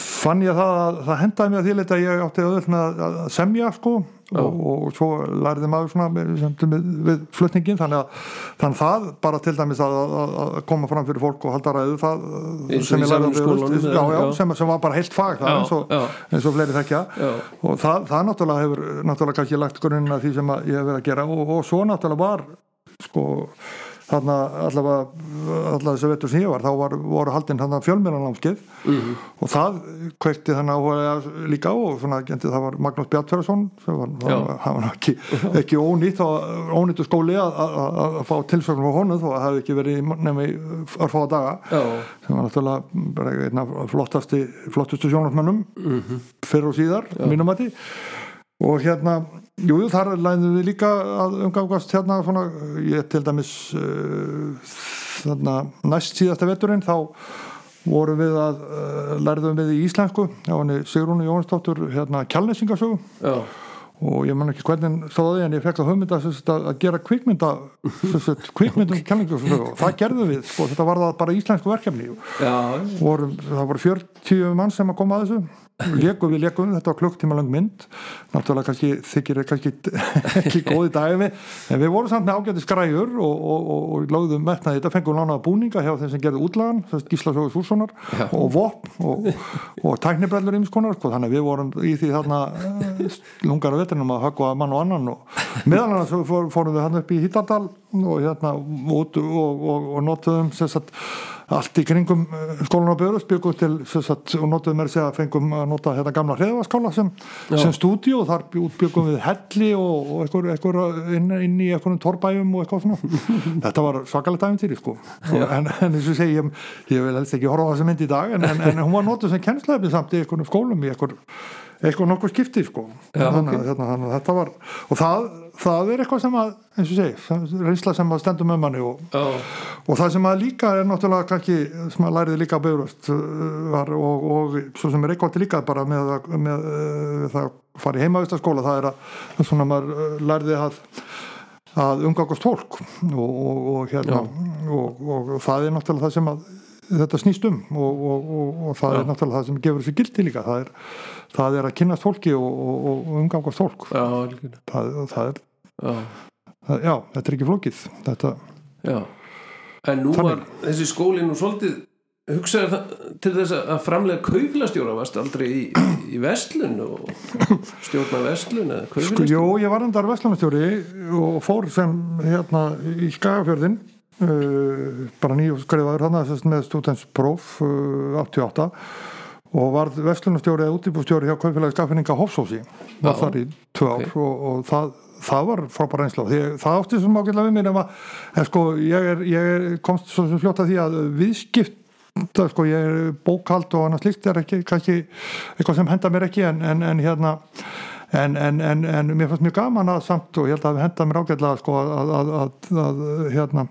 fann ég það að það hendaði mér að því að ég átti auðvitað með að semja sko og, og svo læriði maður svona með, við flutningin þannig að, þannig að það bara til dæmis að, að koma fram fyrir fólk og halda ræðu það sem, við, já, já, sem, sem var bara heilt fag það, eins, og, eins og fleiri þekkja. Og það, það náttúrulega hefur náttúrulega kannski lagt grunninn að því sem ég hef verið að gera og, og svo náttúrulega var sko þarna allavega allavega þess að vettur sem ég var þá var, voru haldinn þarna fjölmjörnarnámskeið mm -hmm. og það kveikti þannig áhuga líka á og svona það var Magnús Bjartferðarsson sem var, var, var ekki, ekki ónýtt ónýttu skóli að fá tilsöknum á honu þó að það hefði ekki verið nefnum í örfáða daga Já. sem var náttúrulega einna flottasti flottustu sjónarmennum mm -hmm. fyrir og síðar, mínum að því og hérna Jú, þar læðum við líka að umgangast hérna svona, ég til dæmis uh, þarna næst síðasta vetturinn þá vorum við að uh, lærðum við í íslensku á henni Sigrúnu Jónsdóttur hérna kjálnesingasögu og ég man ekki hvernig stóði en ég fekk að hugmynda að, að gera kvikmynda kvikmyndum kenningu og það gerðum við sko, þetta var það bara íslensku verkefni. Vorum, það voru 40 mann sem að koma að þessu Leku, við leikum, þetta var klukktíma lang mynd. Náttúrulega kannski þykir kannski ekki góði dagið en við vorum samt með ágæti skræður og, og, og, og lögðum metnaði þetta, fengum lánaða búninga hjá þeim sem gerði útlagan, Gísla Sjóður Sússonar og Vopn og tæknibrellur ímskonar, sko, þannig að við vorum í því þarna eh, lungar af vetrinum að höggva mann og annan og meðal annars fórum við hann upp í Hittardal og hérna út og notuðum sérstaklega allt í kringum eh, skólan á Börus byggum til sagt, og notuðum með þess að fengum að nota þetta gamla hreðvarskála sem, sem stúdíu og þar byggum við helli og, og eitthvað, eitthvað inn, inn í eitthvað torbæjum og eitthvað svona. Þetta var svakalegt aðeins sko. en, en eins og segi ég, ég vil helst ekki horfa á þessu mynd í dag en, en, en hún var notuð sem kennslefni samt í eitthvað skólum í eitthvað eitthvað nokkuð skipti sko Já, þannig, okay. hérna, þannig, þetta var og það, það er eitthvað sem að eins og segi, reynsla sem að stendum um manni og, oh. og það sem að líka er náttúrulega kannski, sem að læriði líka bauðröst uh, og, og svo sem er eitthvað til líka bara með, með uh, það að fara í heimavistaskóla það er að svona maður uh, læriði að að umgangast tólk og, og hérna og það er náttúrulega það sem að þetta snýst um og það Já. er náttúrulega það sem gefur þessu gildi líka það er það er að kynast fólki og, og, og umgangast fólk já, það, það er já. Það, já, þetta er ekki flókið þetta já. en nú var þessi skólinn og svolítið hugsaði til þess að framlega kauflastjóra varst aldrei í, í vestlun og stjórna vestlun? Sko, jú, ég var endar vestlunastjóri og fór sem hérna í Skagafjörðin uh, bara nýju skrifaður hann með stúdenspróf uh, 88 og var vestlunarstjóri eða útibústjóri hjá Kaupfélagi Skaffinninga Hofsósi. Var þar í tvö ár okay. og, og það, það var frábæra einsláð það átti sem ákveðlega við mér en, en sko ég, er, ég er, komst svo sem fljóta því að viðskipt sko ég er bókald og annars líkt er ekki kannski eitthvað sem henda mér ekki en, en, en hérna En, en, en, en mér fannst mjög gaman að samt og ég held að henda mér ágætlega sko, að, að, að, að hérna,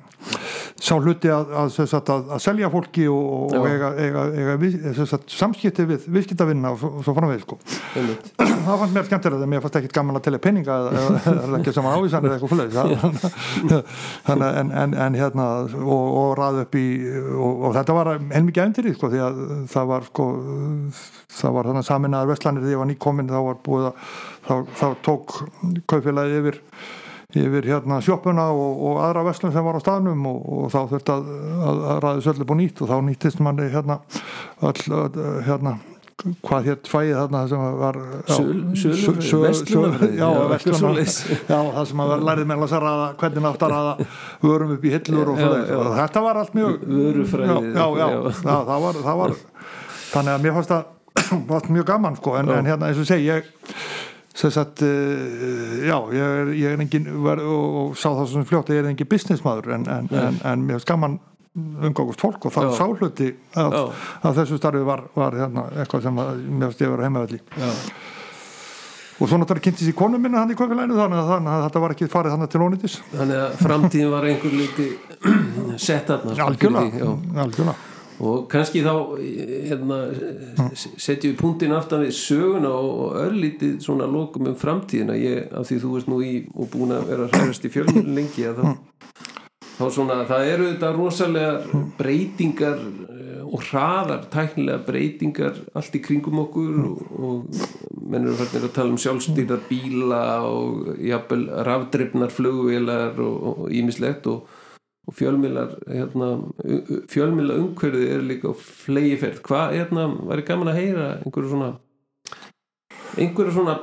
sá hluti að selja fólki og, og eiga, eiga, eiga samskipti við viðskiptavinna og, og svo framvegð sko. það fannst mér skemmtilega en mér fannst ekki gaman að telja peninga eða ekki saman ávísanir eitthvað fullið en hérna og, og ræði upp í og þetta var heilmikið efndir sko, því að það var sko, það var þannig saminnaðar vestlanir þegar ég var nýkominn þá var búið að þá, þá tók kaupfélagið yfir, yfir hérna sjóppuna og, og aðra vestlum sem var á staðnum og, og þá þurfti að, að, að ræði söllu búið nýtt og þá nýttist manni hérna, all, hérna hvað hér fæði þarna sem var já, það sem að lærið með að ræða hvernig nátt að ræða vörum upp í hillur og, og þetta var allt mjög þannig að mér fannst það mjög gaman sko. En, en hérna eins og segi ég Sagt, uh, já, ég er, ég er engin var, og, og sá það svona fljótt að ég er engin businessmaður en, en, en, en mér gaman umgóðust fólk og það já. sáhluti að, að þessu starfi var, var hérna, eitthvað sem að, mér finnst ég að vera heimavelli og svo náttúrulega kynntist í konum minna hann í kofilænu þannig, þannig að þetta var ekki farið þannig til ónýttis Þannig að framtíðin var einhver liti sett aðna sko, algjörlega og kannski þá hérna, setjum við punktin aftan við söguna og örlítið svona lokum um framtíðina. Ég, af því þú ert nú í og búin að vera hræðast í fjölmjölun lengi að það þá svona, það eru þetta rosalega breytingar eh, og hraðar tæknilega breytingar allt í kringum okkur og, og mennur að tala um sjálfstýrar bíla og jafnvel rafdreifnar flugvelar og ímislegt og og fjölmiðlar hérna, fjölmiðla umhverfið er líka flegi ferð hvað hérna, væri gaman að heyra einhverju svona einhverju svona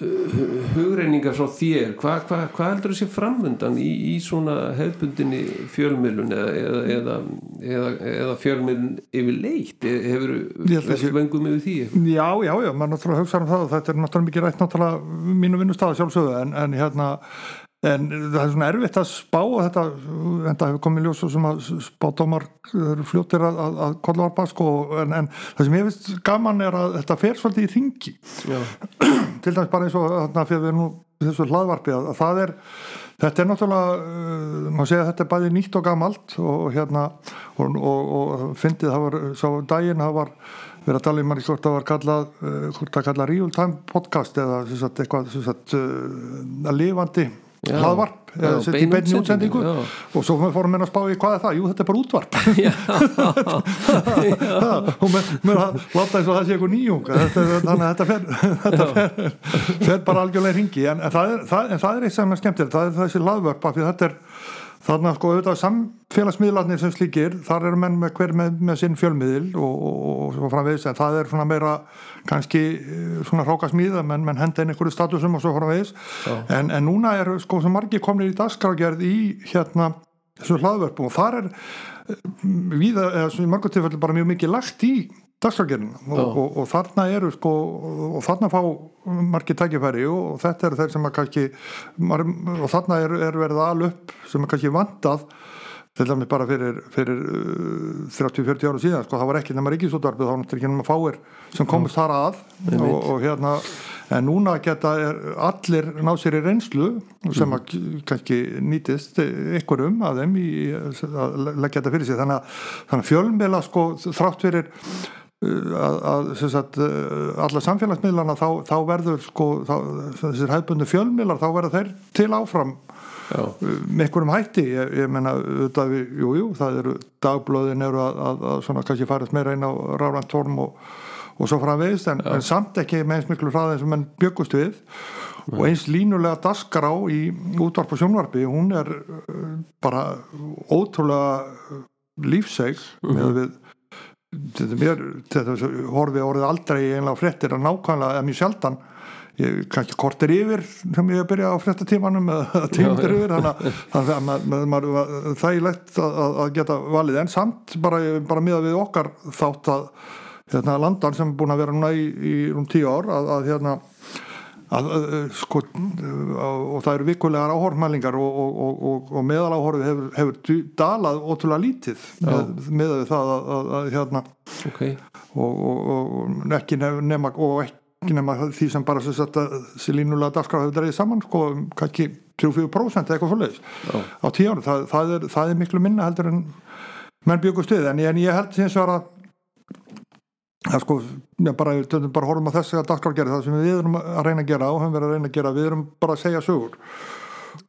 uh, hugreiningar frá þér? Hvað hva, hva heldur þú sé framvöndan í, í svona hefðbundinni fjölmiðlun eða, eða, eða, eða fjölmiðlun yfir leitt hefur þú vengum yfir því? Já, já, já, maður náttúrulega hugsa um það þetta er náttúrulega mikið rætt náttúrulega mínu vinnustæða sjálfsögðu en, en hérna en það er svona erfitt að spá þetta, þetta hefur komið ljós sem að spátumar fljóttir að, að, að kollavarpa sko, en, en það sem ég finnst gaman er að þetta fer svolítið í ringi til dæmis bara eins og þarna fyrir við nú þessu hlaðvarpi að, að það er þetta er náttúrulega, uh, maður segja að þetta er bæði nýtt og gamalt og hérna og, og, og fyndið það var, sá daginn það var verið að tala um manni hvort það var kallað uh, hvort það kallað real time podcast eða sagt, eitthvað sagt, uh, lifandi Já. Hlaðvarp sett í bein beinni útsendingu, já. og svo fórum við að spá í hvað er það, jú þetta er bara útvarp. Og með að láta eins og það sé eitthvað nýjung. Þannig að þetta fer, þetta fer, fer bara algjörlega ringi en, en, það er, eitt sem er skemmtilegt. Það er þessi hlaðvörp af því að þetta er þannig að sko auðvitað samfélagsmiðlarnir sem slíkir, þar eru menn með hver með, með sinn fjölmiðil og, og, og svo framvegis en það er svona meira kannski eh, svona hrókasmíð að menn, menn henda inn einhverju statusum og svo framvegis. En, en núna er sko sem margir komnir í dagskrágerð í hérna þessu hlaðvörpum og þar er við, eða svona í mörgum tilfellu bara mjög mikið lagt í dagskrágerðina og, og, og þarna eru sko og þarna fá margir tækifæri og, þetta eru þeir sem að kannski og þarna er, er verið al upp sem er kannski vantað til dæmis bara fyrir, fyrir uh, 30-40 ára síðan sko, það var ekki nema ríkisútvarpið þá var náttúrulega ekki nema fáir sem komist þar að. Og, og hérna en núna geta er, allir ná sér í reynslu sem að kannski nýtist ykkurum að þeim í að leggja þetta fyrir sig. Þannig að, að fjölmela sko þrátt fyrir uh, að, að sagt, uh, alla samfélagsmiðlana þá, þá verður sko þá, þessir hefðbundu fjölmiðlar þá verður þeir til áfram Já. með einhverjum hætti. Ég, ég menna, við, jú, jú, það eru dagblöðin eru að, að, að svona kannski farast meira inn á ráðrænt form og, og svo framvegist en, en samt ekki með eins miklu hraði sem menn byggust við. Og eins línulega daskará í útvarp og sjónvarpi, hún er uh, bara ótrúlega lífseg með við þetta, mér, þetta horfið orðið aldrei einlega fréttir að nákvæmlega eða mjög sjaldan ég, kannski kortir yfir sem ég hef byrjað á fréttatímanum eða já. yfir þannig að- þannig að maður- maður þægilegt að, að- að geta valið en samt bara, bara miða við okkar þátt að hérna, landan sem er búin að vera núna í, í um tíu ár að, að hérna að, sko, og það eru vikulegar áhorfmælingar og, og, og, og, og meðal áhorfið hefur, hefur dalað ótrúlega lítið með, með það að, að, að hérna ok. og, og, og ekki nema og ekki nema því sem bara sem sagt að þessi línulega dagskrá hefur dreigið saman sko, um kannski 3-4% eða eitthvað Já. á tíu árum, það, það, er, það er miklu minna heldur en menn byggust við en, en ég held hins vegar að að sko, já, bara, bara horfum að þessi að dagskrárgerði það sem við erum að reyna að gera og höfum verið að reyna að gera, við erum bara að segja sögur.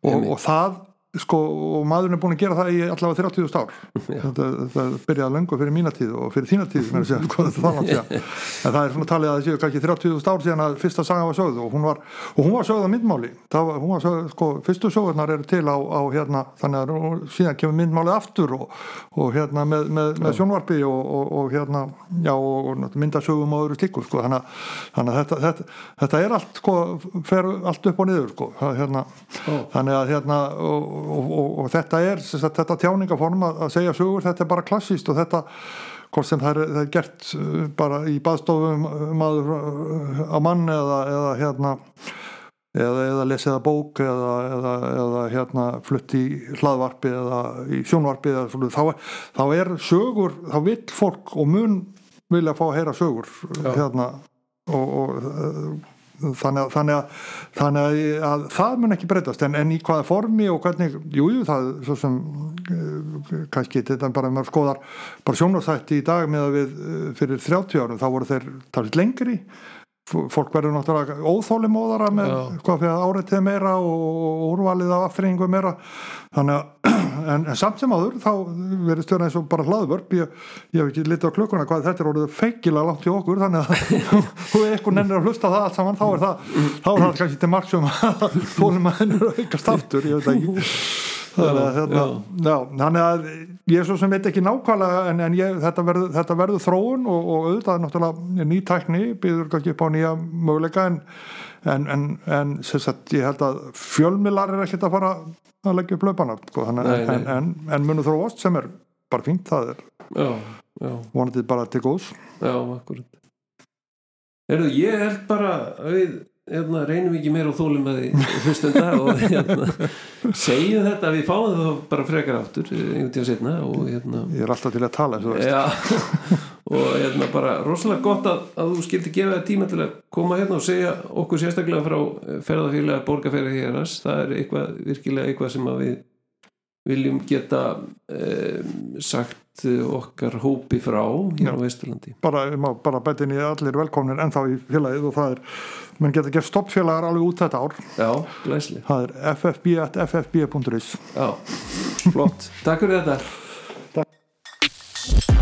Og, og það sko, og maðurinn er búin að gera það í allavega 30.000 ár. Þetta, þetta byrjaði löngu fyrir mína tíð og fyrir þína tíð segja, sko, það það er svona talið að það séu kannski 30.000 ár síðan að fyrsta saga var sögð og hún var, og hún var sögð á myndmáli. Það var, sögð, sko, fyrstu sögurnar eru til á, á hérna, þannig að síðan kemur myndmálið aftur og, og hérna með, með, með sjónvarpi og, og, og hérna, já, og, myndasögum og öðru slíku, sko, þannig að, þannig að þetta, þetta, þetta er allt, sko, fer allt upp og niður, sko, það, hérna, þannig að hérna og, og, og, og þetta er sagt, þetta tjáningaform að, að segja sögur þetta er bara klassíst og þetta hvort sem það er, það er gert uh, bara í baðstofum uh, maður uh, á mann eða, eða hérna eða, eða lesið að bók eða, eða, eða hérna flutt í hlaðvarpi eða í sjónvarpi þá, er- þá er sögur þá vill fólk og mun vilja fá að heyra sögur Já. hérna og, og uh, þannig að, þannig að, þannig að, að það mun ekki breytast. En, en í hvaða formi og hvernig jújú jú, það svo sem uh, kannski þetta er bara ef maður skoðar bara sjónvarsætti í dag með að við uh, fyrir 30 árum. Þá voru þeir talið lengri fólk verður náttúrulega óþólimóðara með Já. hvað fyrir áreitið meira og, úrvalið af aftreyingu meira. Þannig að en, en samt sem áður þá verður stjórna eins og bara hlaðvörp. Ég, ég hef ekki litið á klukkuna hvað þetta er orðið feikilega langt í okkur þannig að þú eitthvað nennir að hlusta það allt saman þá er það, þá er það kannski til marksum að þólum að hennur að aukast aftur ég veit ekki þannig að, hérna, þannig að ég svo sem veit ekki nákvæmlega en, en ég, þetta, verður, þetta verður þróun og, og auðvitað náttúrulega ný tækni býður kannski upp á nýja möguleika en, en, en, sagt, ég held að fjölmilar er ekkert að fara að leggja upp löpana sko, en, en, en munu þróast sem er bara fínt, það er já, já, vonandi bara til góðs. Já, akkurat. Heyrðu, ég held bara að við hérna, reynum ekki meira á þólum að því hlustenda og hérna, segjum þetta að við fáum það bara frekar aftur einhvern tíðan setna og hérna ég er alltaf til að tala eins og. Já, og hérna bara rosalega gott að, að þú skildi gefa þér tíma til að koma hérna og segja okkur sérstaklega frá ferðafélag borgarferði hér það er eitthvað, virkilega eitthvað sem að við viljum geta um, sagt okkar hópi frá hér á Vesturlandi. Bara, bara betinni allir velkomnir ennþá í félagið og það er menn geta gert stoppfélagar alveg út þetta ár. Já, glæsli það er ffb.ffb.is já, flott, takk fyrir þetta. Takk.